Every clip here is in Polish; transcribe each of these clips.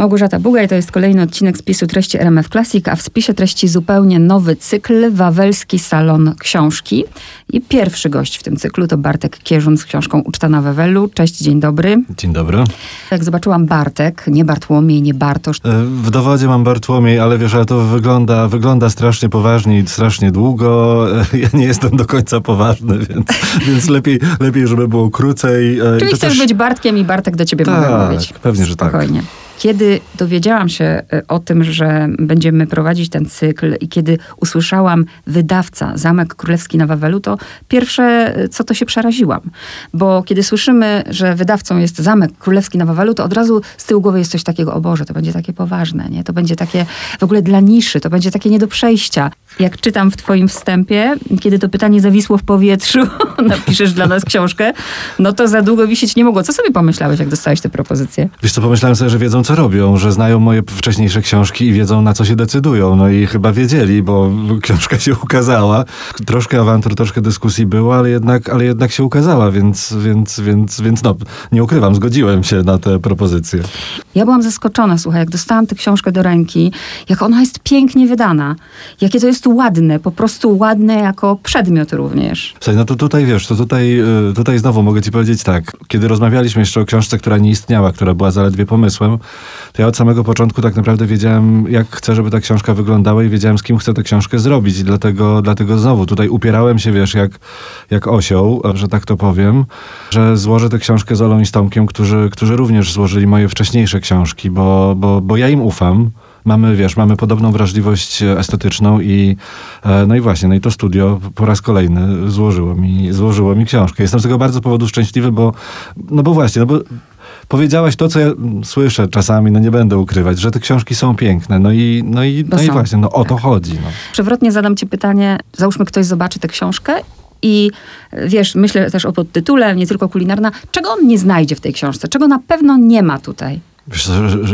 Małgorzata Bugaj to jest kolejny odcinek spisu treści RMF Classic, a w spisie treści zupełnie nowy cykl Wawelski Salon Książki. I pierwszy gość w tym cyklu to Bartek Kierzun z książką Uczta na Wawelu. Cześć, dzień dobry. Dzień dobry. Jak zobaczyłam Bartek, nie Bartłomiej, nie Bartosz. E, w dowodzie mam Bartłomiej, ale wiesz, ale to wygląda, wygląda strasznie poważnie i strasznie długo. E, ja nie jestem do końca poważny, więc, więc lepiej, lepiej, żeby było krócej. E, Czyli chcesz też... być Bartkiem i Bartek do ciebie tak, mogę mówić. pewnie, że tak. Spokojnie. tak. Kiedy dowiedziałam się e, o tym, że będziemy prowadzić ten cykl i kiedy usłyszałam wydawca Zamek Królewski na Wawelu, to pierwsze, e, co to się przeraziłam. Bo kiedy słyszymy, że wydawcą jest Zamek Królewski na Wawelu, to od razu z tyłu głowy jest coś takiego, o Boże, to będzie takie poważne, nie? To będzie takie w ogóle dla niszy, to będzie takie nie do przejścia. Jak czytam w twoim wstępie, kiedy to pytanie zawisło w powietrzu, napiszesz dla nas książkę, no to za długo wisieć nie mogło. Co sobie pomyślałeś, jak dostałeś tę propozycję? Wiesz co, pomyślałem sobie, że wiedzą, co robią, że znają moje wcześniejsze książki i wiedzą, na co się decydują. No i chyba wiedzieli, bo książka się ukazała. Troszkę awantur, troszkę dyskusji było, ale jednak, ale jednak się ukazała, więc, więc, więc, więc no, nie ukrywam, zgodziłem się na tę propozycję. Ja byłam zaskoczona, słuchaj, jak dostałam tę książkę do ręki, jak ona jest pięknie wydana, jakie to jest ładne, po prostu ładne jako przedmiot również. Słuchaj, no to tutaj wiesz, to tutaj, y, tutaj znowu mogę ci powiedzieć tak, kiedy rozmawialiśmy jeszcze o książce, która nie istniała, która była zaledwie pomysłem, to ja od samego początku tak naprawdę wiedziałem, jak chcę, żeby ta książka wyglądała i wiedziałem, z kim chcę tę książkę zrobić. I dlatego, dlatego znowu tutaj upierałem się, wiesz, jak, jak osioł, że tak to powiem, że złożę tę książkę z Olą i którzy, którzy również złożyli moje wcześniejsze książki, bo, bo, bo ja im ufam mamy, wiesz, mamy podobną wrażliwość estetyczną i e, no i właśnie, no i to studio po raz kolejny złożyło mi, złożyło mi książkę. Jestem z tego bardzo powodu szczęśliwy, bo, no bo właśnie, no bo powiedziałaś to, co ja słyszę czasami, no nie będę ukrywać, że te książki są piękne. No i, no i, no i właśnie, no o to chodzi. No. Przewrotnie zadam ci pytanie, załóżmy ktoś zobaczy tę książkę i wiesz, myślę też o podtytule, nie tylko kulinarna, czego on nie znajdzie w tej książce, czego na pewno nie ma tutaj?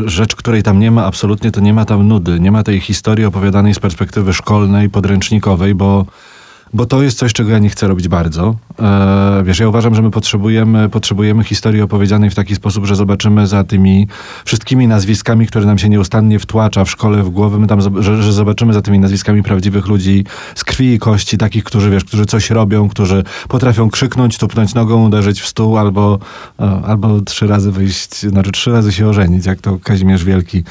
Rzecz, której tam nie ma absolutnie, to nie ma tam nudy. Nie ma tej historii opowiadanej z perspektywy szkolnej, podręcznikowej, bo bo to jest coś, czego ja nie chcę robić bardzo. E, wiesz, ja uważam, że my potrzebujemy, potrzebujemy historii opowiedzianej w taki sposób, że zobaczymy za tymi wszystkimi nazwiskami, które nam się nieustannie wtłacza w szkole, w głowę, my tam, że, że zobaczymy za tymi nazwiskami prawdziwych ludzi z krwi i kości, takich, którzy, wiesz, którzy coś robią, którzy potrafią krzyknąć, tupnąć nogą, uderzyć w stół albo, albo trzy razy wyjść, znaczy trzy razy się ożenić, jak to Kazimierz Wielki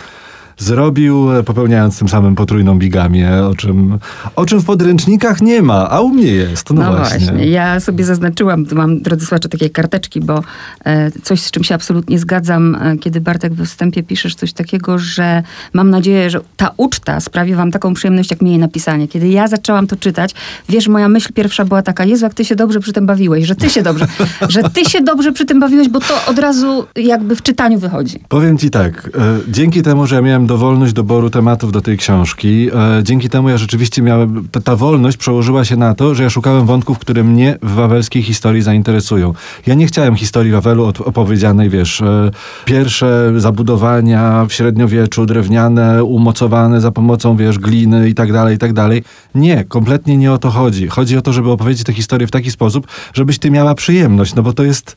zrobił, popełniając tym samym potrójną bigamię, o czym, o czym w podręcznikach nie ma, a u mnie jest. No, no właśnie. właśnie. Ja sobie zaznaczyłam, mam, drodzy słuchacze, takie karteczki, bo e, coś, z czym się absolutnie zgadzam, e, kiedy Bartek w wstępie piszesz coś takiego, że mam nadzieję, że ta uczta sprawi wam taką przyjemność, jak mi jej napisanie. Kiedy ja zaczęłam to czytać, wiesz, moja myśl pierwsza była taka, Jezu, jak ty się dobrze przy tym bawiłeś, że ty się dobrze, że ty się dobrze przy tym bawiłeś, bo to od razu jakby w czytaniu wychodzi. Powiem ci tak, e, dzięki temu, że ja miałem dowolność doboru tematów do tej książki. E, dzięki temu ja rzeczywiście miałem, ta, wolność przełożyła się na to, że ja szukałem wątków, które mnie w wawelskiej historii zainteresują. Ja nie chciałem historii Wawelu opowiedzianej, wiesz, e, pierwsze zabudowania w średniowieczu, drewniane, umocowane za pomocą, wiesz, gliny i tak dalej, i tak dalej. Nie, kompletnie nie o to chodzi. Chodzi o to, żeby opowiedzieć tę historię w taki sposób, żebyś ty miała przyjemność, no bo to jest,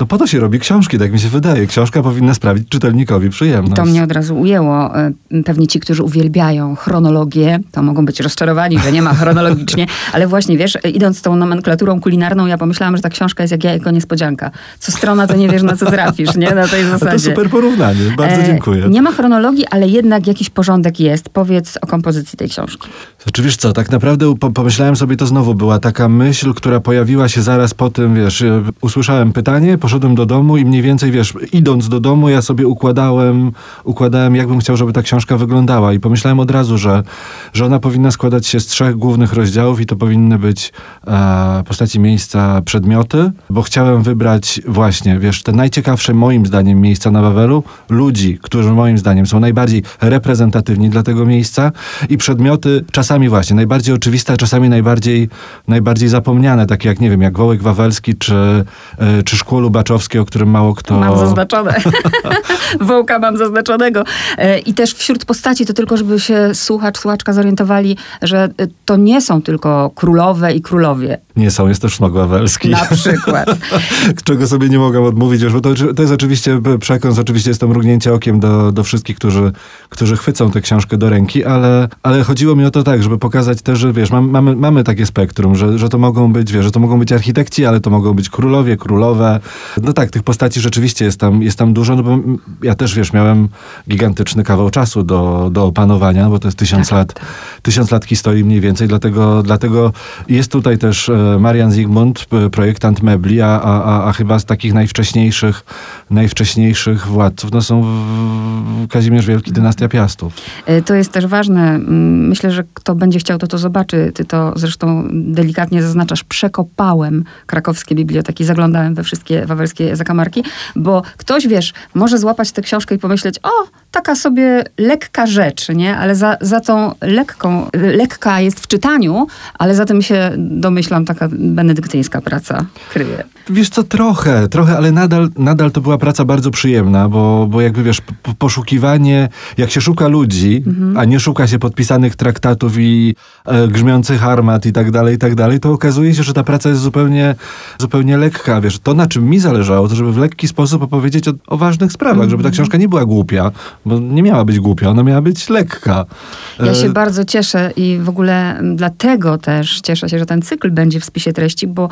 no po to się robi książki, tak mi się wydaje. Książka powinna sprawić czytelnikowi przyjemność. To mnie od razu ujęło. E, pewnie ci, którzy uwielbiają chronologię, to mogą być rozczarowani, że nie ma chronologicznie, ale właśnie, wiesz, idąc tą nomenklaturą kulinarną, ja pomyślałam, że ta książka jest jak jajko niespodzianka. Co strona, to nie wiesz, na co trafisz, nie? Na tej zasadzie. To super porównanie, bardzo e, dziękuję. Nie ma chronologii, ale jednak jakiś porządek jest. Powiedz o kompozycji tej książki. Znaczy, wiesz co, tak naprawdę pomyślałem sobie, to znowu była taka myśl, która pojawiła się zaraz po tym, wiesz, usłyszałem pytanie, poszedłem do domu i mniej więcej, wiesz, idąc do domu, ja sobie układałem, układałem, jakbym chciał, żeby ta książka wyglądała i pomyślałem od razu, że, że ona powinna składać się z trzech głównych rozdziałów i to powinny być e, postaci miejsca, przedmioty, bo chciałem wybrać właśnie, wiesz, te najciekawsze moim zdaniem miejsca na Wawelu, ludzi, którzy moim zdaniem są najbardziej reprezentatywni dla tego miejsca i przedmioty czasami właśnie najbardziej oczywiste, a czasami najbardziej, najbardziej zapomniane, takie jak, nie wiem, jak Wołek Wawelski czy, e, czy Szkło Lubaczowskie, o którym mało kto... Mam zaznaczone. Wołka mam zaznaczonego. I też wśród postaci, to tylko żeby się słuchacz, słuchaczka zorientowali, że y, to nie są tylko królowe i królowie. Nie są, jest też Smok Wawelski. Na przykład. Czego sobie nie mogę odmówić, bo to, to jest oczywiście przekąs, oczywiście jest to mrugnięcie okiem do, do wszystkich, którzy, którzy chwycą tę książkę do ręki, ale, ale chodziło mi o to tak, żeby pokazać też, że wiesz, mam, mamy, mamy takie spektrum, że, że to mogą być, wiesz, że to mogą być architekci, ale to mogą być królowie, królowe. No tak, tych postaci rzeczywiście jest tam, jest tam dużo, no bo ja też, wiesz, miałem gigantyczny kawał czasu do, do opanowania, bo to jest tysiąc tak, lat, tak. tysiąc lat historii mniej więcej, dlatego, dlatego jest tutaj też e, Marian Zygmunt, projektant mebli, a, a, a chyba z takich najwcześniejszych, najwcześniejszych władców, no są Kazimierz Wielki, dynastia Piastów. E, to jest też ważne. Myślę, że kto będzie chciał, to to zobaczy. Ty to zresztą delikatnie zaznaczasz. Przekopałem krakowskie biblioteki, zaglądałem we wszystkie wawelskie zakamarki, bo ktoś, wiesz, może złapać tę książkę i pomyśleć, o, taka sobie lekka rzecz, nie? Ale za, za tą lekką, lekka jest w czytaniu, ale za tym się domyślam taka benedyktyńska praca kryje. Wiesz co, trochę, trochę, ale nadal, nadal to była praca bardzo przyjemna, bo, bo jakby wiesz, poszukiwanie, jak się szuka ludzi, mhm. a nie szuka się podpisanych traktatów i e, grzmiących armat i tak dalej, i tak dalej, to okazuje się, że ta praca jest zupełnie, zupełnie lekka. Wiesz, to na czym mi zależało, to żeby w lekki sposób opowiedzieć o, o ważnych sprawach, mhm. żeby ta książka nie była głupia, bo nie miała być głupia, ona miała być lekka. Ja się e... bardzo cieszę i w ogóle dlatego też cieszę się, że ten cykl będzie w spisie treści, bo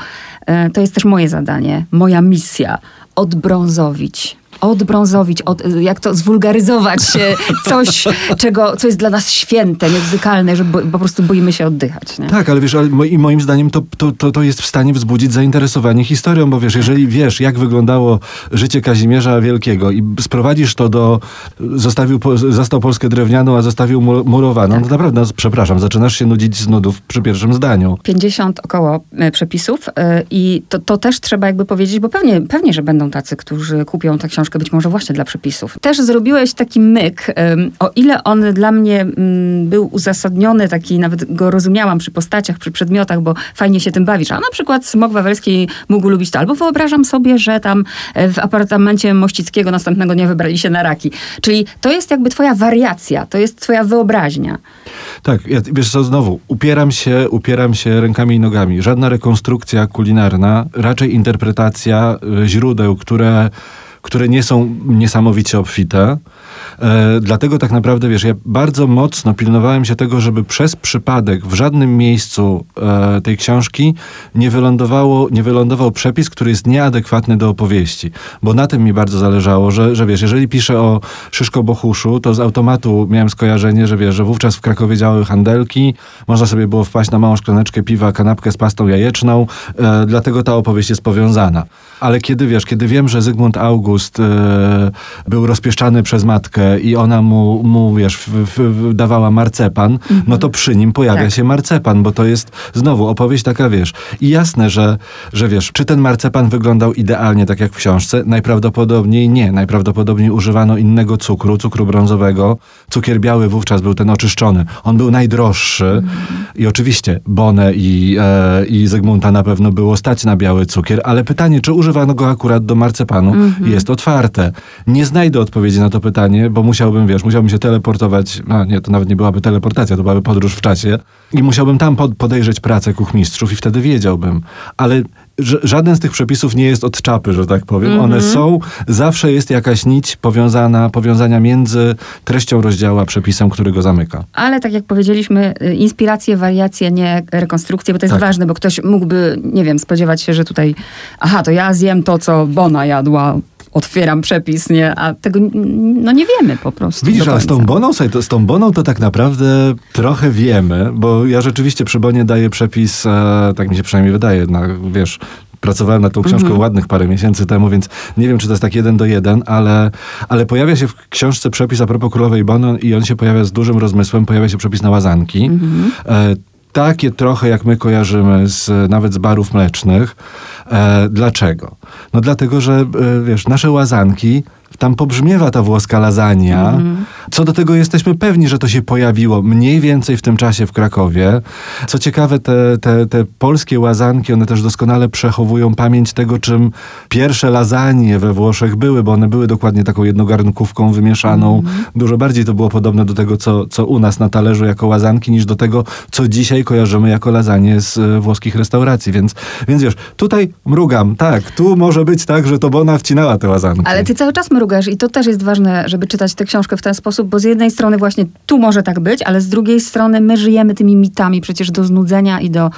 e, to jest też moje zadanie, moja misja odbrązowić odbrązowić, od, jak to zwulgaryzować coś, czego, co jest dla nas święte, niezwykalne, że bo, po prostu boimy się oddychać. Nie? Tak, ale wiesz, ale i moim zdaniem to, to, to, to jest w stanie wzbudzić zainteresowanie historią, bo wiesz, jeżeli wiesz, jak wyglądało życie Kazimierza Wielkiego i sprowadzisz to do, zostawił, zastał Polskę drewnianą, a zostawił murowaną, tak. no naprawdę, no, przepraszam, zaczynasz się nudzić z nudów przy pierwszym zdaniu. 50 około e, przepisów e, i to, to też trzeba jakby powiedzieć, bo pewnie, pewnie, że będą tacy, którzy kupią tę książkę być może właśnie dla przepisów. Też zrobiłeś taki myk, o ile on dla mnie mm, był uzasadniony, taki nawet go rozumiałam przy postaciach, przy przedmiotach, bo fajnie się tym bawisz. A na przykład Smok Wawelski mógł lubić to. Albo wyobrażam sobie, że tam e, w apartamencie Mościckiego następnego dnia wybrali się na raki. Czyli to jest jakby twoja wariacja, to jest twoja wyobraźnia. Tak, ja, wiesz co, znowu, upieram się, upieram się rękami i nogami. Żadna rekonstrukcja kulinarna, raczej interpretacja e, źródeł, które które nie są niesamowicie obfite. E, dlatego tak naprawdę, wiesz, ja bardzo mocno pilnowałem się tego, żeby przez przypadek w żadnym miejscu e, tej książki nie, wylądowało, nie wylądował przepis, który jest nieadekwatny do opowieści. Bo na tym mi bardzo zależało, że, że wiesz, jeżeli piszę o Szyszko-Bohuszu, to z automatu miałem skojarzenie, że wiesz, że wówczas w Krakowie działały handelki, można sobie było wpaść na małą szklaneczkę piwa, kanapkę z pastą jajeczną, e, dlatego ta opowieść jest powiązana. Ale kiedy wiesz, kiedy wiem, że Zygmunt August e, był rozpieszczany przez matkę i ona mu, mu wiesz, w, w, dawała marcepan, mhm. no to przy nim pojawia tak. się marcepan, bo to jest znowu opowieść taka, wiesz. I jasne, że, że wiesz, czy ten marcepan wyglądał idealnie tak jak w książce? Najprawdopodobniej nie. Najprawdopodobniej używano innego cukru, cukru brązowego. Cukier biały wówczas był ten oczyszczony. On był najdroższy mhm. i oczywiście Bonę i, e, i Zygmunta na pewno było stać na biały cukier, ale pytanie, czy używano go akurat do marcepanu, mhm. jest otwarte. Nie znajdę odpowiedzi na to pytanie, bo musiałbym, wiesz, musiałbym się teleportować, a nie, to nawet nie byłaby teleportacja, to byłaby podróż w czasie i musiałbym tam podejrzeć pracę kuchmistrzów i wtedy wiedziałbym. Ale żaden z tych przepisów nie jest od czapy, że tak powiem. Mm -hmm. One są, zawsze jest jakaś nić powiązana, powiązania między treścią rozdziału a przepisem, który go zamyka. Ale tak jak powiedzieliśmy, y, inspiracje, wariacje, nie rekonstrukcje, bo to jest tak. ważne, bo ktoś mógłby, nie wiem, spodziewać się, że tutaj, aha, to ja zjem to, co Bona jadła, otwieram przepis, nie? A tego no nie wiemy po prostu. Widzisz, ale z tą boną, to, z tą boną to tak naprawdę trochę wiemy, bo ja rzeczywiście przy bonie daję przepis, e, tak mi się przynajmniej wydaje, na, wiesz, pracowałem nad tą książką mm -hmm. ładnych parę miesięcy temu, więc nie wiem, czy to jest tak jeden do jeden, ale, ale pojawia się w książce przepis a propos Królowej Bony i on się pojawia z dużym rozmysłem, pojawia się przepis na łazanki. Mm -hmm. e, takie trochę, jak my kojarzymy z, nawet z barów mlecznych. E, dlaczego? No dlatego, że e, wiesz, nasze łazanki tam pobrzmiewa ta włoska lasagna, mm. Co do tego jesteśmy pewni, że to się pojawiło mniej więcej w tym czasie w Krakowie. Co ciekawe, te, te, te polskie łazanki, one też doskonale przechowują pamięć tego, czym pierwsze lasagne we Włoszech były, bo one były dokładnie taką jednogarnkówką wymieszaną. Mm. Dużo bardziej to było podobne do tego, co, co u nas na talerzu jako łazanki, niż do tego, co dzisiaj kojarzymy jako lasagne z e, włoskich restauracji. Więc, więc wiesz, tutaj mrugam, tak, tu może być tak, że to Bona wcinała te łazanki. Ale ty cały czas mrugasz i to też jest ważne, żeby czytać tę książkę w ten sposób, bo z jednej strony właśnie tu może tak być, ale z drugiej strony my żyjemy tymi mitami przecież do znudzenia i do,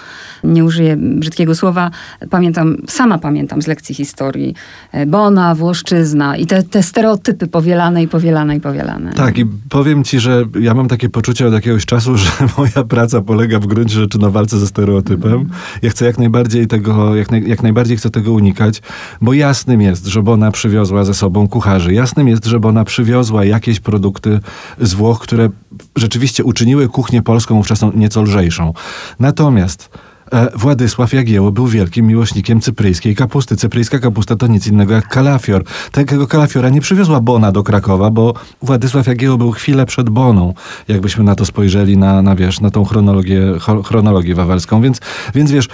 nie użyję brzydkiego słowa, pamiętam, sama pamiętam z lekcji historii, e, Bona, Włoszczyzna i te, te stereotypy powielane i powielane i powielane. Tak i powiem ci, że ja mam takie poczucie od jakiegoś czasu, że moja praca polega w gruncie rzeczy na walce ze stereotypem. Ja chcę jak najbardziej tego, jak, naj, jak najbardziej chcę tego unikać, bo jasnym jest, że Bona przywiozła ze sobą kucharzy. Jasnym jest, że Bona przywiozła jakieś produkty z Włoch, które rzeczywiście uczyniły kuchnię polską wówczas nieco lżejszą. Natomiast e, Władysław Jagieło był wielkim miłośnikiem cypryjskiej kapusty. Cypryjska kapusta to nic innego jak kalafior. Tego kalafiora nie przywiozła Bona do Krakowa, bo Władysław Jagieło był chwilę przed Boną, jakbyśmy na to spojrzeli, na, na wiesz, na tą chronologię, chronologię wawelską. Więc, więc wiesz,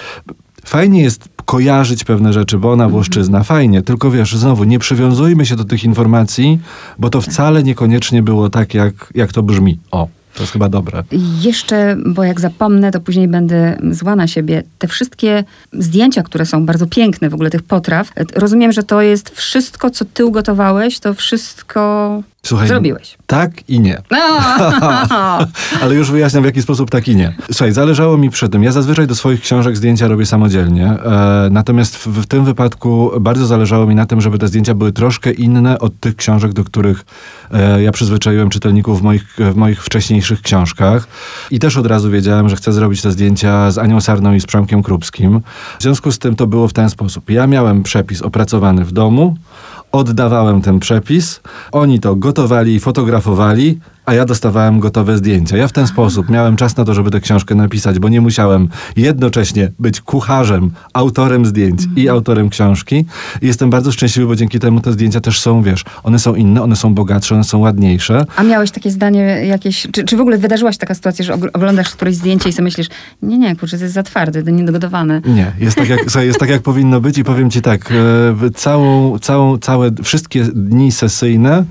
fajnie jest kojarzyć pewne rzeczy, bo ona Włoszczyzna, fajnie, tylko wiesz, znowu, nie przywiązujmy się do tych informacji, bo to wcale niekoniecznie było tak, jak, jak to brzmi. O. To jest chyba dobre. Jeszcze, bo jak zapomnę, to później będę zła na siebie. Te wszystkie zdjęcia, które są bardzo piękne w ogóle tych potraw, rozumiem, że to jest wszystko, co ty ugotowałeś, to wszystko Słuchaj, zrobiłeś. Tak i nie. Ale już wyjaśniam, w jaki sposób tak i nie. Słuchaj, zależało mi przy tym. Ja zazwyczaj do swoich książek zdjęcia robię samodzielnie. E, natomiast w, w, tym wypadku bardzo zależało mi na tym, żeby te zdjęcia były troszkę inne od tych książek, do których e, ja przyzwyczaiłem czytelników w moich, w moich wcześniejszych książkach. I też od razu wiedziałem, że chcę zrobić te zdjęcia z Anią Sarną i z Przemkiem Krupskim. W związku z tym to było w ten sposób. Ja miałem przepis opracowany w domu, oddawałem ten przepis, oni to gotowali i fotografowali, a ja dostawałem gotowe zdjęcia. Ja w ten sposób miałem czas na to, żeby tę książkę napisać, bo nie musiałem jednocześnie być kucharzem, autorem zdjęć i mhm. autorem książki. I jestem bardzo szczęśliwy, bo dzięki temu te zdjęcia też są, wiesz, one są inne, one są bogatsze, one są ładniejsze. A miałeś takie zdanie jakieś, czy, czy w ogóle wydarzyła się taka sytuacja, że oglądasz któreś zdjęcie i sobie myślisz, nie, nie, kurczę, to jest za twarde, to niedogotowane. Nie, jest tak, jak, jest tak jak powinno być i powiem ci tak, e, całą, całą, całe, wszystkie dni sesyjne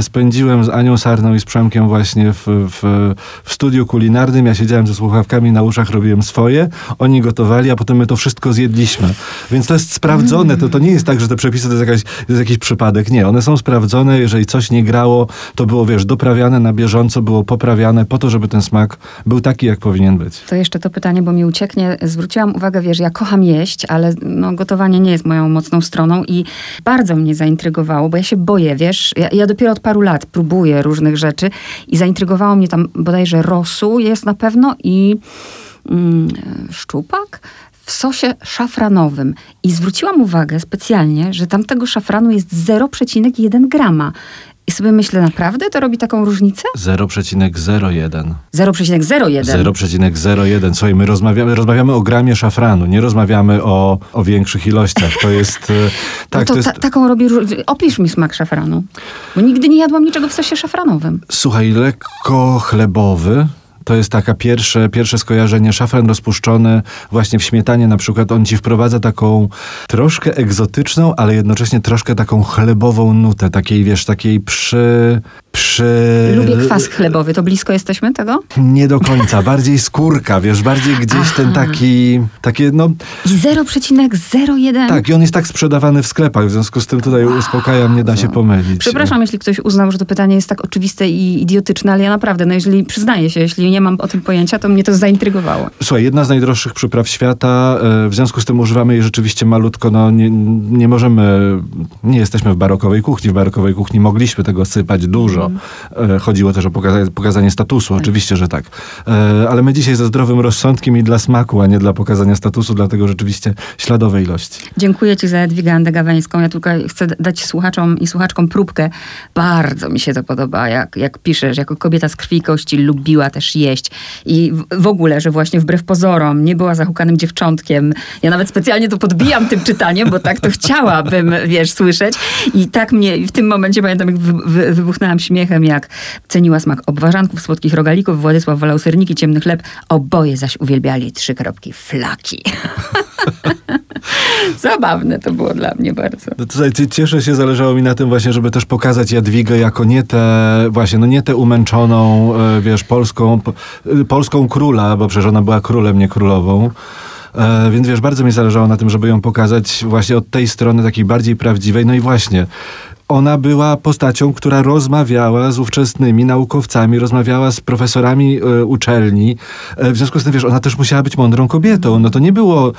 spędziłem z Anią Sarną i z Przemkiem właśnie w, w, w studiu kulinarnym. Ja siedziałem ze słuchawkami na uszach, robiłem swoje, oni gotowali, a potem my to wszystko zjedliśmy. Więc to jest sprawdzone. To, to nie jest tak, że te przepisy to jest, jakaś, to jest jakiś przypadek. Nie, one są sprawdzone. Jeżeli coś nie grało, to było, wiesz, doprawiane na bieżąco, było poprawiane po to, żeby ten smak był taki, jak powinien być. To jeszcze to pytanie, bo mi ucieknie. Zwróciłam uwagę, wiesz, ja kocham jeść, ale no, gotowanie nie jest moją mocną stroną i bardzo mnie zaintrygowało, bo ja się boję, wiesz, ja, ja dopiero od paru lat próbuję różnych rzeczy i zaintrygowało mnie tam bodajże rosół jest na pewno i mm, szczupak w sosie szafranowym. I zwróciłam uwagę specjalnie, że tam tego szafranu jest 0,1 grama. I sobie myślę, naprawdę to robi taką różnicę? 0,01. 0,01. 0,01. Słuchaj, my rozmawiamy, rozmawiamy o gramie szafranu, nie rozmawiamy o, o większych ilościach. To jest... E, tak, no to, to jest... Ta, taką robi... Opisz mi smak szafranu. Bo nigdy nie jadłam niczego w sosie szafranowym. Słuchaj, lekko chlebowy, to jest taka pierwsze, pierwsze skojarzenie. Szafran rozpuszczony właśnie w śmietanie na przykład. On ci wprowadza taką troszkę egzotyczną, ale jednocześnie troszkę taką chlebową nutę. Takiej, wiesz, takiej przy... przy... Lubię kwas chlebowy. To blisko jesteśmy tego? Nie do końca. Bardziej skórka, wiesz, bardziej gdzieś Aha. ten taki... Takie, no... I 0,01? Tak, i on jest tak sprzedawany w sklepach. W związku z tym tutaj wow. uspokajam, nie da się pomylić. Przepraszam, jeśli ktoś uznał, że to pytanie jest tak oczywiste i idiotyczne, ale ja naprawdę, no jeżeli przyznaję się, jeśli nie mam o tym pojęcia, to mnie to zaintrygowało. Słuchaj, jedna z najdroższych przypraw świata, e, w związku z tym używamy jej rzeczywiście malutko, no nie, nie możemy, nie jesteśmy w barokowej kuchni, w barokowej kuchni mogliśmy tego sypać dużo. Mm. Chodziło też o pokazanie, pokazanie statusu, tak. oczywiście, że tak. E, ale my dzisiaj ze zdrowym rozsądkiem i dla smaku, a nie dla pokazania statusu, dlatego rzeczywiście śladowe ilości. Dziękuję Ci za Jadwigę Andegaweńską. Ja tylko chcę dać słuchaczom i słuchaczkom próbkę. Bardzo mi się to podoba, jak, jak piszesz, jako kobieta z krwi i kości lubiła też jeść. I w, ogóle, że właśnie wbrew pozorom nie była zahukanym dziewczątkiem. Ja nawet specjalnie to podbijam tym czytaniem, bo tak to chciałabym, wiesz, słyszeć. I tak mnie w tym momencie, pamiętam, jak wy, wy, wybuchnęłam śmiechem, uśmiechem, jak ceniła smak obwarzanków, słodkich rogalików, Władysław wolał serniki, ciemny chleb, oboje zaś uwielbiali trzy kropki flaki. Zabawne to było dla mnie bardzo. No tutaj cieszę się, zależało mi na tym właśnie, żeby też pokazać Jadwigę jako nie tę, właśnie, no nie tę umęczoną, e, wiesz, polską, e, polską króla, bo przecież ona była królem, nie królową. E, więc wiesz, bardzo mi zależało na tym, żeby ją pokazać właśnie od tej strony takiej bardziej prawdziwej. No i właśnie, ona była postacią, która rozmawiała z ówczesnymi naukowcami, rozmawiała z profesorami e, uczelni. E, w związku z tym, wiesz, ona też musiała być mądrą kobietą. No to nie było,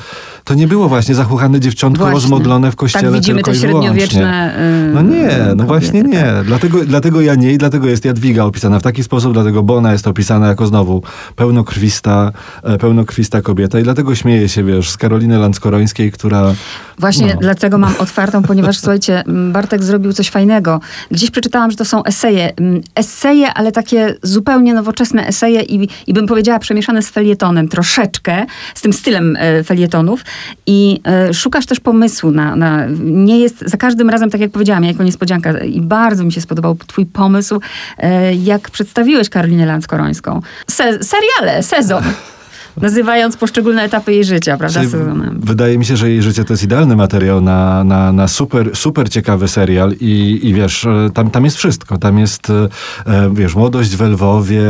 to nie było właśnie zachuchane dziewczątko Właśnie. rozmodlone w kościele Tak widzimy tylko te i wyłącznie. średniowieczne, No nie, no kobiety, właśnie nie. tak. Dlatego, dlatego ja nie i dlatego jest Jadwiga opisana w taki sposób, dlatego bo ona jest opisana jako znowu pełnokrwista, e, pełnokrwista kobieta i dlatego śmieję się, wiesz, z Karoliny Landskorońskiej, która... Właśnie No. dlatego mam otwartą, ponieważ słuchajcie, Bartek zrobił coś fajnego. Gdzieś przeczytałam, że to są eseje. M, Eseje, ale takie zupełnie nowoczesne eseje i, i bym powiedziała przemieszane z felietonem troszeczkę, z tym stylem e, felietonów. I e, szukasz też pomysłu na, na... Nie jest za każdym razem, tak jak powiedziałam, jako niespodzianka. I bardzo mi się spodobał twój pomysł, e, jak przedstawiłeś Karolinę Landskorońską. Se, seriale, sezon. Nazywając poszczególne etapy jej życia, prawda? Czyli Sezonem. Wydaje mi się, że jej życie to jest idealny materiał na, na, na super, super ciekawy serial i, i wiesz, e, tam, tam jest wszystko. Tam jest, e, e, wiesz, młodość w Lwowie,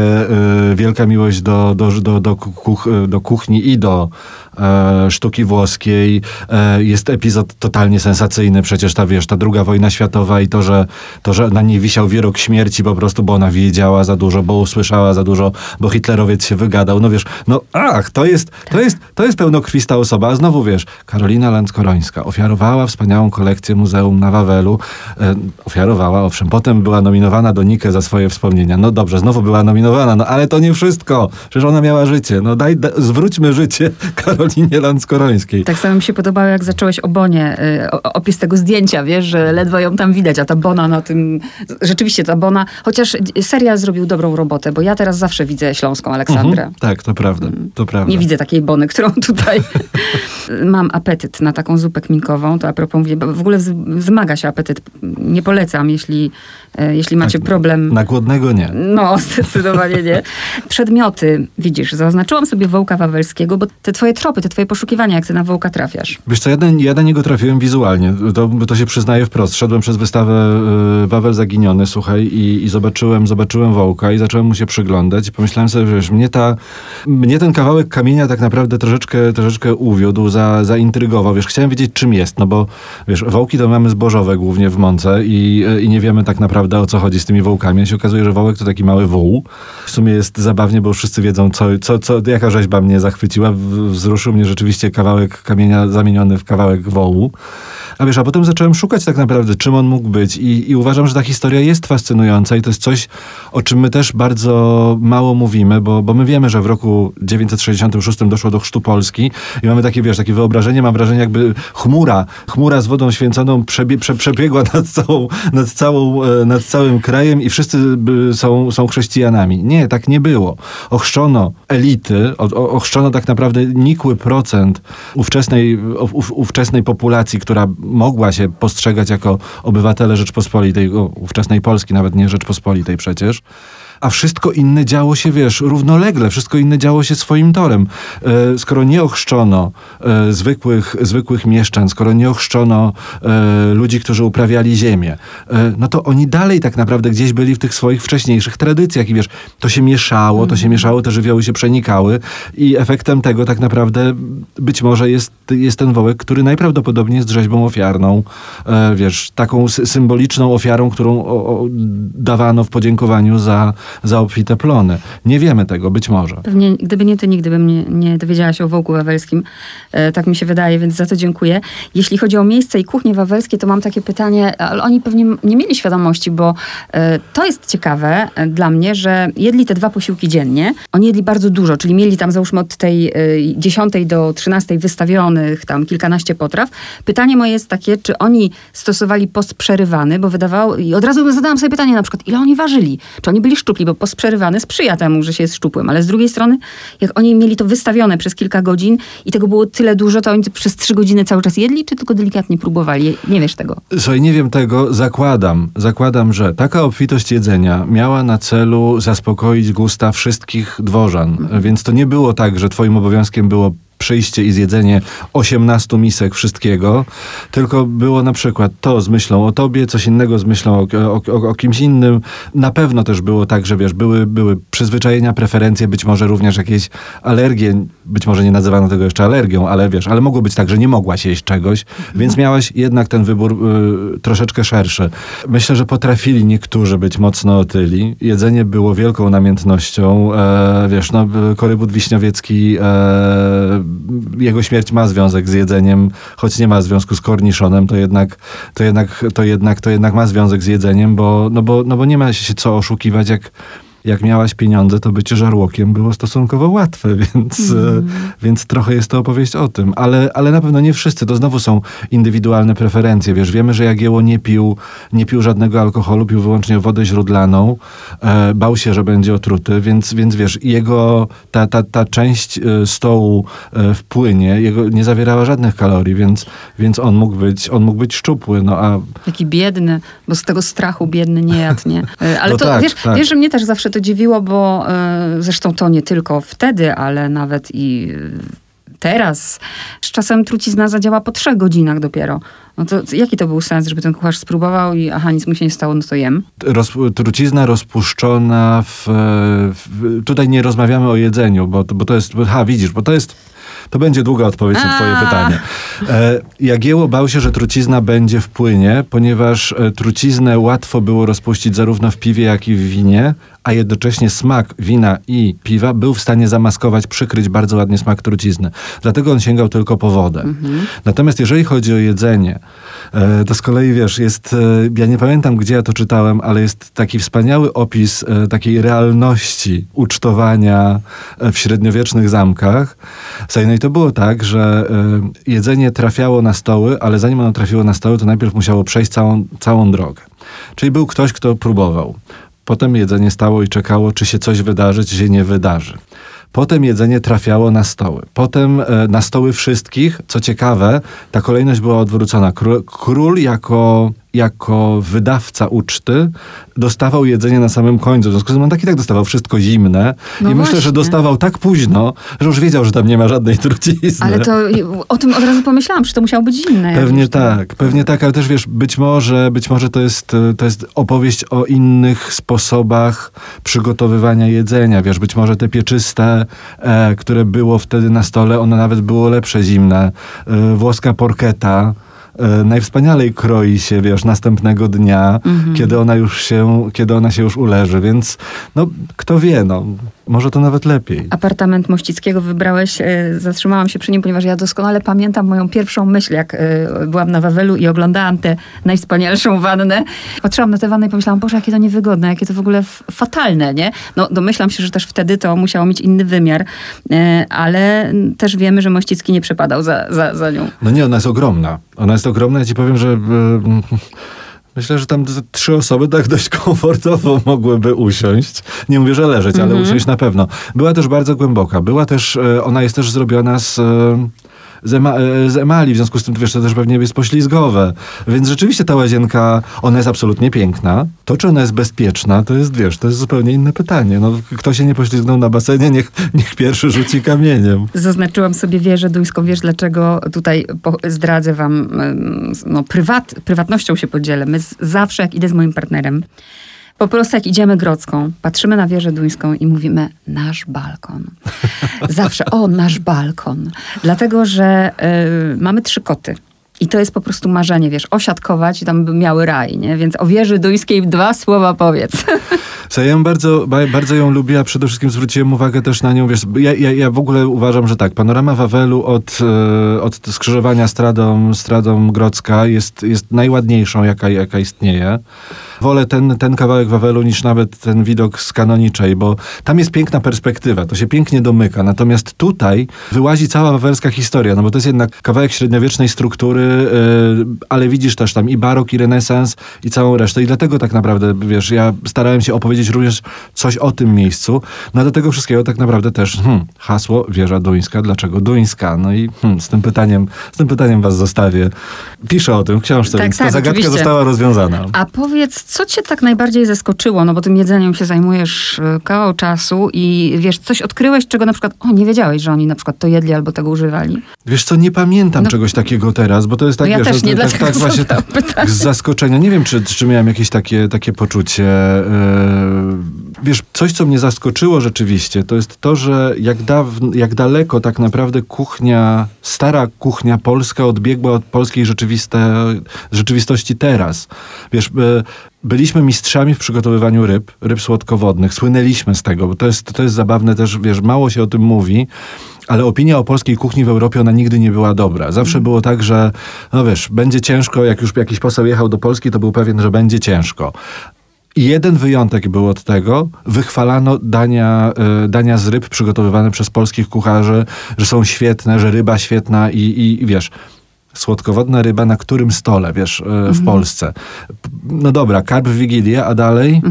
wielka miłość do, do, do, do, kuch, do kuchni i do e, sztuki włoskiej. E, jest epizod totalnie sensacyjny, przecież ta, wiesz, ta druga wojna światowa i to, że, to, że na niej wisiał wyrok śmierci po prostu, bo ona wiedziała za dużo, bo usłyszała za dużo, bo hitlerowiec się wygadał. No wiesz, no ach, to jest, to jest, to jest pełnokrwista osoba. A znowu wiesz, Karolina Landskorońska ofiarowała wspaniałą kolekcję muzeum na Wawelu. E, ofiarowała, owszem, potem była nominowana do Nike za swoje wspomnienia. No dobrze, znowu była nominowana, no ale to nie wszystko. Przecież ona miała życie. No daj, da, zwróćmy życie Karolinie Landskorońskiej. Tak samo mi się podobało, jak zacząłeś o Bonie, y, opis tego zdjęcia, wiesz, że ledwo ją tam widać, a ta Bona na tym, rzeczywiście ta Bona, chociaż serial zrobił dobrą robotę, bo ja teraz zawsze widzę Śląską Aleksandrę. Mhm, tak, to prawda, to prawda. Nie widzę takiej Bony, którą tutaj mam apetyt na taką zupę kminkową, to a propos mówię, bo w ogóle wz- wzmaga się apetyt. Nie polecam, jeśli, e, jeśli macie Tak, problem. Na głodnego nie. No, zdecydowanie nie. Przedmioty, widzisz, zaznaczyłam sobie wołka wawelskiego, bo te twoje tropy, te twoje poszukiwania, jak ty na wołka trafiasz. Wiesz co, ja, ja na niego trafiłem wizualnie, to, to się przyznaję wprost. Szedłem przez wystawę y, Wawel Zaginiony, słuchaj, i, i zobaczyłem, zobaczyłem Wołka i zacząłem mu się przyglądać i pomyślałem sobie, że wiesz, mnie, ta, mnie ten kawałek kamienia tak naprawdę troszeczkę, troszeczkę uwiódł, za, zaintrygował. Wiesz, chciałem wiedzieć, czym jest, no bo wiesz, wołki to mamy zbożowe głównie w Mące i, i nie wiemy tak naprawdę o co chodzi z tymi wołkami. A się okazuje, że wołek to taki mały wół. W sumie jest zabawnie, bo wszyscy wiedzą, co, co, co, jaka rzeźba mnie zachwyciła. W- Wzruszył mnie rzeczywiście kawałek kamienia zamieniony w kawałek wołu. A wiesz, a potem zacząłem szukać tak naprawdę, czym on mógł być i, i uważam, że ta historia jest fascynująca i to jest coś, o czym my też bardzo mało mówimy, bo, bo my wiemy, że w roku 966 doszło do chrztu Polski i mamy takie, wiesz, takie wyobrażenie, mam wrażenie jakby chmura, chmura z wodą święconą przebie, prze, przebiegła nad, całą, nad, całą, e, nad całym krajem i wszyscy są, są chrześcijanami. Nie, tak nie było. Ochrzczono elity, ochrzczono tak naprawdę nikły procent ówczesnej, ów, ówczesnej populacji, która mogła się postrzegać jako obywatele Rzeczpospolitej, ówczesnej Polski, nawet nie Rzeczpospolitej przecież. A wszystko inne działo się, wiesz, równolegle, wszystko inne działo się swoim torem. E, skoro nie ochrzczono e, zwykłych, zwykłych mieszczan, skoro nie ochrzczono e, ludzi, którzy uprawiali ziemię, no to oni dalej tak naprawdę gdzieś byli w tych swoich wcześniejszych tradycjach i wiesz, to się mieszało, to się mieszało, te żywioły się przenikały i efektem tego tak naprawdę być może jest, jest ten wołek, który najprawdopodobniej jest rzeźbą ofiarną, wiesz, taką sy- symboliczną ofiarą, którą dawano w podziękowaniu za, za obfite plony. Nie wiemy tego, być może. Pewnie, gdyby nie ty, nigdy bym nie, nie dowiedziała się o wołku wawelskim. E, tak mi się wydaje, więc za to dziękuję. Jeśli chodzi o miejsce i kuchnie wawelskie, to mam takie pytanie, ale oni pewnie nie mieli świadomości, bo e, to jest ciekawe e, dla mnie, że jedli te dwa posiłki dziennie. Oni jedli bardzo dużo, czyli mieli tam załóżmy od tej e, 10 do 13 wystawionych tam kilkanaście potraw. Pytanie moje jest takie, czy oni stosowali post przerywany, bo wydawało, i od razu zadałam sobie pytanie na przykład, ile oni ważyli? Czy oni byli szczupli? Bo post przerywany sprzyja temu, że się jest szczupłym, ale z drugiej strony, jak oni mieli to wystawione przez kilka godzin i tego było tyle dużo, to oni przez trzy godziny cały czas jedli, czy tylko delikatnie próbowali? Nie wiesz tego. Słuchaj, nie wiem tego, zakładam, zakładam, że taka obfitość jedzenia miała na celu zaspokoić gusta wszystkich dworzan, więc to nie było tak, że twoim obowiązkiem było przyjście i zjedzenie 18 misek wszystkiego, tylko było na przykład to z myślą o tobie, coś innego z myślą o, o, o, kimś innym. Na pewno też było tak, że wiesz, były, były przyzwyczajenia, preferencje, być może również jakieś alergie, być może nie nazywano tego jeszcze alergią, ale wiesz, ale mogło być tak, że nie mogłaś jeść czegoś, więc miałaś jednak ten wybór y, troszeczkę szerszy. Myślę, że potrafili niektórzy być mocno otyli. Jedzenie było wielką namiętnością. E, wiesz, no, Korybut Wiśniowiecki e, jego śmierć ma związek z jedzeniem, choć nie ma związku z korniszonem, to jednak, to jednak, to jednak, to jednak ma związek z jedzeniem, bo, no bo, no bo nie ma się co oszukiwać, jak jak miałaś pieniądze, to bycie żarłokiem było stosunkowo łatwe, więc, mm. więc trochę jest to opowieść o tym. Ale, ale na pewno nie wszyscy. To znowu są indywidualne preferencje. Wiesz, wiemy, że Jagieło nie pił, nie pił żadnego alkoholu, pił wyłącznie wodę źródlaną. E, bał się, że będzie otruty, więc, więc wiesz, jego, ta, ta, ta część e, stołu e, w płynie jego nie zawierała żadnych kalorii, więc, więc on, mógł być, on mógł być szczupły. No, a... Taki biedny, bo z tego strachu biedny nie jadł, nie? Ale no to tak, wiesz, tak. wiesz, że mnie też zawsze to dziwiło, bo e, zresztą to nie tylko wtedy, ale nawet i teraz. Z czasem trucizna zadziała po trzech godzinach dopiero. No to jaki to był sens, żeby ten kucharz spróbował i aha, nic mu się nie stało, no to jem? Roz, trucizna rozpuszczona w, w, Tutaj nie rozmawiamy o jedzeniu, bo, bo to jest... Ha, widzisz, bo to jest to będzie długa odpowiedź na twoje pytanie. E, Jagieło bał się, że trucizna będzie w płynie, ponieważ e, truciznę łatwo było rozpuścić zarówno w piwie, jak i w winie, a jednocześnie smak wina i piwa był w stanie zamaskować, przykryć bardzo ładnie smak trucizny. Dlatego on sięgał tylko po wodę. Mhm. Natomiast jeżeli chodzi o jedzenie, e, to z kolei wiesz, jest, e, ja nie pamiętam gdzie ja to czytałem, ale jest taki wspaniały opis e, takiej realności ucztowania w średniowiecznych zamkach. No i to było tak, że jedzenie trafiało na stoły, ale zanim ono trafiło na stoły, to najpierw musiało przejść całą, całą drogę. Czyli był ktoś, kto próbował. Potem jedzenie stało i czekało, czy się coś wydarzy, czy się nie wydarzy. Potem jedzenie trafiało na stoły. Potem e, na stoły wszystkich. Co ciekawe, ta kolejność była odwrócona. Król, król jako jako wydawca uczty dostawał jedzenie na samym końcu. W związku z tym on tak i tak dostawał wszystko zimne. No I właśnie. myślę, że dostawał tak późno, że już wiedział, że tam nie ma żadnej trucizny. Ale to o tym od razu pomyślałam, że to musiało być zimne. Pewnie tak, pewnie tak, ale też wiesz, być może, być może to jest, to jest opowieść o innych sposobach przygotowywania jedzenia. Wiesz, być może te pieczyste, e, które było wtedy na stole, one nawet było lepsze zimne. E, włoska porketa, najwspanialej kroi się, wiesz, następnego dnia, mhm. kiedy ona już się, kiedy ona się już uleży, więc no, kto wie, no, może to nawet lepiej. Apartament Mościckiego wybrałeś, e, zatrzymałam się przy nim, ponieważ ja doskonale pamiętam moją pierwszą myśl, jak e, byłam na Wawelu i oglądałam tę najwspanialszą wannę. Patrzyłam na tę wannę i pomyślałam, Boże, jakie to niewygodne, jakie to w ogóle fatalne, nie? No domyślam się, że też wtedy to musiało mieć inny wymiar, e, ale też wiemy, że Mościcki nie przepadał za, za, za nią. No nie, ona jest ogromna. Ona jest ogromna, ja ci powiem, że... Myślę, że tam trzy osoby tak dość komfortowo mogłyby usiąść. Nie mówię, że leżeć, ale mm -hmm. usiąść na pewno. Była też bardzo głęboka. Była też, e, ona jest też zrobiona z e, z, ema, e, z emali, w związku z tym wiesz, to też pewnie jest poślizgowe. Więc rzeczywiście ta łazienka, ona jest absolutnie piękna. To, czy ona jest bezpieczna, to jest, wiesz, to jest zupełnie inne pytanie. No, kto się nie poślizgnął na basenie, niech, niech pierwszy rzuci kamieniem. Zaznaczyłam sobie wieżę duńską. Wiesz, dlaczego tutaj zdradzę wam, no, prywat, prywatnością się podzielę. My zawsze, jak idę z moim partnerem, po prostu jak idziemy Grodzką, patrzymy na wieżę duńską i mówimy nasz balkon. Zawsze, o, nasz balkon. Dlatego, że y, mamy trzy koty. I to jest po prostu marzenie, wiesz, osiadkować i tam by miały raj, nie? Więc o wieży duńskiej dwa słowa powiedz. Ja ją bardzo, bardzo ją lubię, a przede wszystkim zwróciłem uwagę też na nią, wiesz, ja, ja, ja w ogóle uważam, że tak, panorama Wawelu od, e, od skrzyżowania Stradą, Stradą Grodzka jest, jest najładniejszą, jaka, jaka istnieje. Wolę ten, ten kawałek Wawelu niż nawet ten widok z kanoniczej, bo tam jest piękna perspektywa, to się pięknie domyka. Natomiast tutaj wyłazi cała wawelska historia, no bo to jest jednak kawałek średniowiecznej struktury, yy, ale widzisz też tam i barok, i renesans, i całą resztę. I dlatego tak naprawdę, wiesz, ja starałem się opowiedzieć również coś o tym miejscu. No a do tego wszystkiego tak naprawdę też hmm, hasło wieża duńska. Dlaczego duńska? No i hmm, z tym pytaniem, z tym pytaniem was zostawię. Piszę o tym w książce, Tak, więc tak, ta zagadka oczywiście. została rozwiązana. A powiedz, co cię tak najbardziej zaskoczyło? No bo tym jedzeniem się zajmujesz e, kawał czasu i wiesz, coś odkryłeś, czego na przykład, o nie wiedziałeś, że oni na przykład to jedli albo tego używali. Wiesz co, nie pamiętam No. czegoś takiego teraz, bo to jest tak, No ja wiesz, też nie, tak, dlatego tak właśnie pytanie. z zaskoczenia. Nie wiem, czy, czy miałem jakieś takie, takie poczucie. Yy, wiesz, coś, co mnie zaskoczyło rzeczywiście, to jest to, że jak, daw- jak daleko tak naprawdę kuchnia, stara kuchnia polska odbiegła od polskiej rzeczywiste, rzeczywistości teraz. Wiesz, yy, byliśmy mistrzami w przygotowywaniu ryb, ryb słodkowodnych. Słynęliśmy z tego, bo to jest, to jest zabawne też, wiesz, mało się o tym mówi. Ale opinia o polskiej kuchni w Europie, ona nigdy nie była dobra. Zawsze było tak, że, no wiesz, będzie ciężko, jak już jakiś poseł jechał do Polski, to był pewien, że będzie ciężko. Jeden wyjątek był od tego, wychwalano dania, e, dania z ryb przygotowywane przez polskich kucharzy, że są świetne, że ryba świetna i, i, i wiesz, słodkowodna ryba na którym stole, wiesz, e, w Polsce. P- No dobra, karp w Wigilię, a dalej?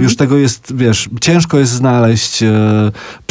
Już tego jest, wiesz, ciężko jest znaleźć,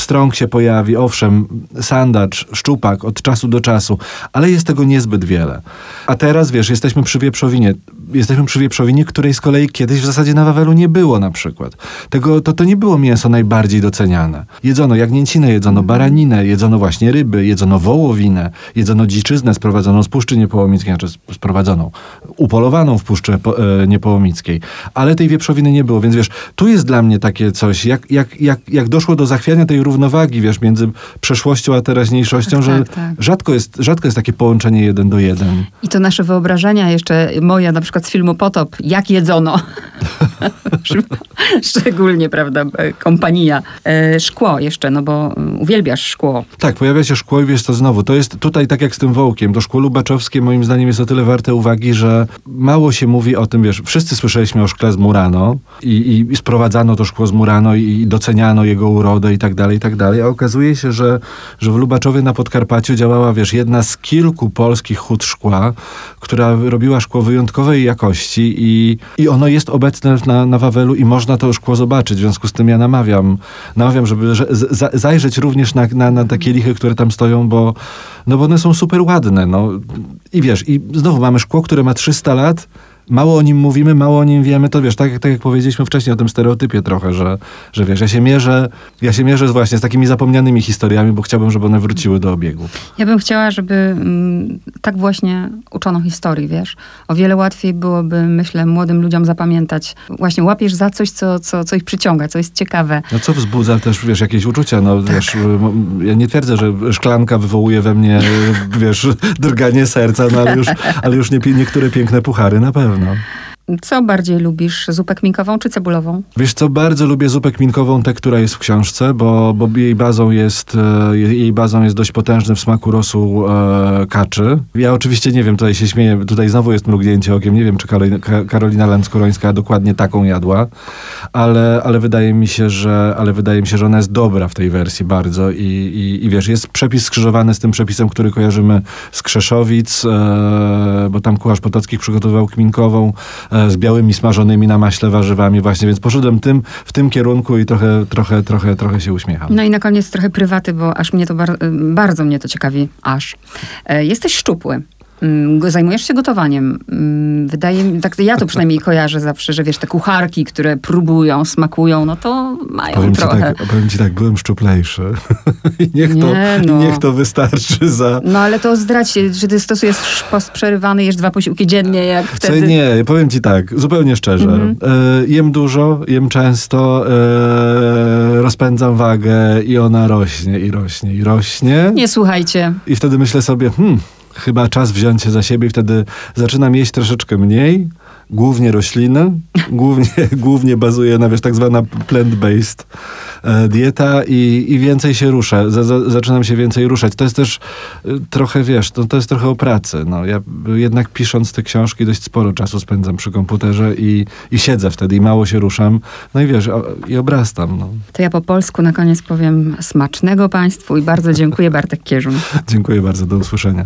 pstrąg się pojawi, owszem, sandacz, szczupak od czasu do czasu, ale jest tego niezbyt wiele. A teraz, wiesz, jesteśmy przy wieprzowinie. Jesteśmy przy wieprzowinie, której z kolei kiedyś w zasadzie na Wawelu nie było na przykład. Tego, to, to nie było mięso najbardziej doceniane. Jedzono jagnięcinę, jedzono baraninę, jedzono właśnie ryby, jedzono wołowinę, jedzono dziczyznę sprowadzoną z Puszczy Niepołomickiej, znaczy sp- sprowadzoną, upolowaną w Puszczy e, Niepołomickiej. Ale tej wieprzowiny nie było, więc wiesz, tu jest dla mnie takie coś, jak, jak, jak, jak doszło do zachwiania tej równowagi, wiesz, między przeszłością a teraźniejszością, Tak, że tak, tak. Rzadko, jest, rzadko jest takie połączenie jeden do jeden. I to nasze wyobrażenia, jeszcze moja na przykład z filmu Potop, jak jedzono. Szczególnie, prawda, kompania. E, Szkło jeszcze, no bo mm, uwielbiasz szkło. Tak, pojawia się szkło i wiesz to znowu, to jest tutaj tak jak z tym wołkiem, to szkło lubaczowskie moim zdaniem jest o tyle warte uwagi, że mało się mówi o tym, wiesz, wszyscy słyszeliśmy o szkle z Murano i, i, i sprowadzano to szkło z Murano i, i doceniano jego urodę i tak dalej, i tak dalej, a okazuje się, że, że w Lubaczowie na Podkarpaciu działała, wiesz, jedna z kilku polskich hut szkła, która robiła szkło wyjątkowej jakości i, i ono jest obecne na, na Wawelu i można to szkło zobaczyć. W związku z tym ja namawiam, namawiam żeby że, zajrzeć również na, na, na te kielichy, które tam stoją, bo, no bo one są super ładne. No. I wiesz, i znowu mamy szkło, które ma 300 lat, mało o nim mówimy, mało o nim wiemy, to wiesz, tak, jak- tak jak powiedzieliśmy wcześniej o tym stereotypie trochę, że, że wiesz, ja się mierzę, ja się mierzę właśnie z takimi zapomnianymi historiami, bo chciałbym, żeby one wróciły do obiegu. Ja bym chciała, żeby mm, tak właśnie uczono historii, wiesz. O wiele łatwiej byłoby, myślę, młodym ludziom zapamiętać. Właśnie łapiesz za coś, co, co, co ich przyciąga, co jest ciekawe. No co wzbudza też, wiesz, jakieś uczucia, no wiesz, m- ja nie twierdzę, że szklanka wywołuje we mnie, wiesz, drganie serca, no ale już, ale już nie, niektóre piękne puchary na pewno. 不 Co bardziej lubisz, zupę kminkową czy cebulową? Wiesz co, bardzo lubię zupę kminkową, tę, która jest w książce, bo, bo jej, bazą jest, e, jej bazą jest dość potężny w smaku rosół e, kaczy. Ja oczywiście nie wiem, tutaj się śmieję, tutaj znowu jest mrugnięcie okiem, nie wiem, czy Karolina, Ka- Karolina dokładnie taką jadła, ale, ale, wydaje mi się, że, ale wydaje mi się, że ona jest dobra w tej wersji bardzo i, i, i wiesz, jest przepis skrzyżowany z tym przepisem, który kojarzymy z Krzeszowic, e, bo tam kucharz Potockich przygotowywał kminkową e, z białymi smażonymi na maśle warzywami właśnie, więc poszedłem tym, w tym kierunku i trochę, trochę, trochę, trochę się uśmiecham. No i na koniec trochę prywaty, bo aż mnie to bar- bardzo mnie to ciekawi, aż. E, Jesteś szczupły. Mm, Zajmujesz się gotowaniem. Mm, Wydaje mi, tak ja to przynajmniej kojarzę zawsze, że wiesz, te kucharki, które próbują, smakują, no to mają Powiem ci, trochę. tak, powiem ci tak, byłem szczuplejszy. I niech, to, Nie I no. niech to wystarczy za... No ale to się, czy ty stosujesz post przerywany, jesz dwa posiłki dziennie, jak wtedy... nie, powiem ci tak, zupełnie szczerze. Mhm. E, jem dużo, jem często, e, rozpędzam wagę i ona rośnie, i rośnie, i rośnie. Nie słuchajcie. I wtedy myślę sobie, hmm, chyba czas wziąć się za siebie i wtedy zaczynam jeść troszeczkę mniej, głównie rośliny, głównie, głównie bazuje na, wiesz, tak zwana plant-based e, dieta i, i więcej się ruszę, za, za, zaczynam się więcej ruszać. To jest też e, trochę, wiesz, to, to jest trochę o pracy. No, ja jednak pisząc te książki dość sporo czasu spędzam przy komputerze i, i siedzę wtedy i mało się ruszam. No i wiesz, o, i obrastam. No. To ja po polsku na koniec powiem smacznego Państwu i bardzo dziękuję Bartek Kierzun. Dziękuję bardzo, do usłyszenia.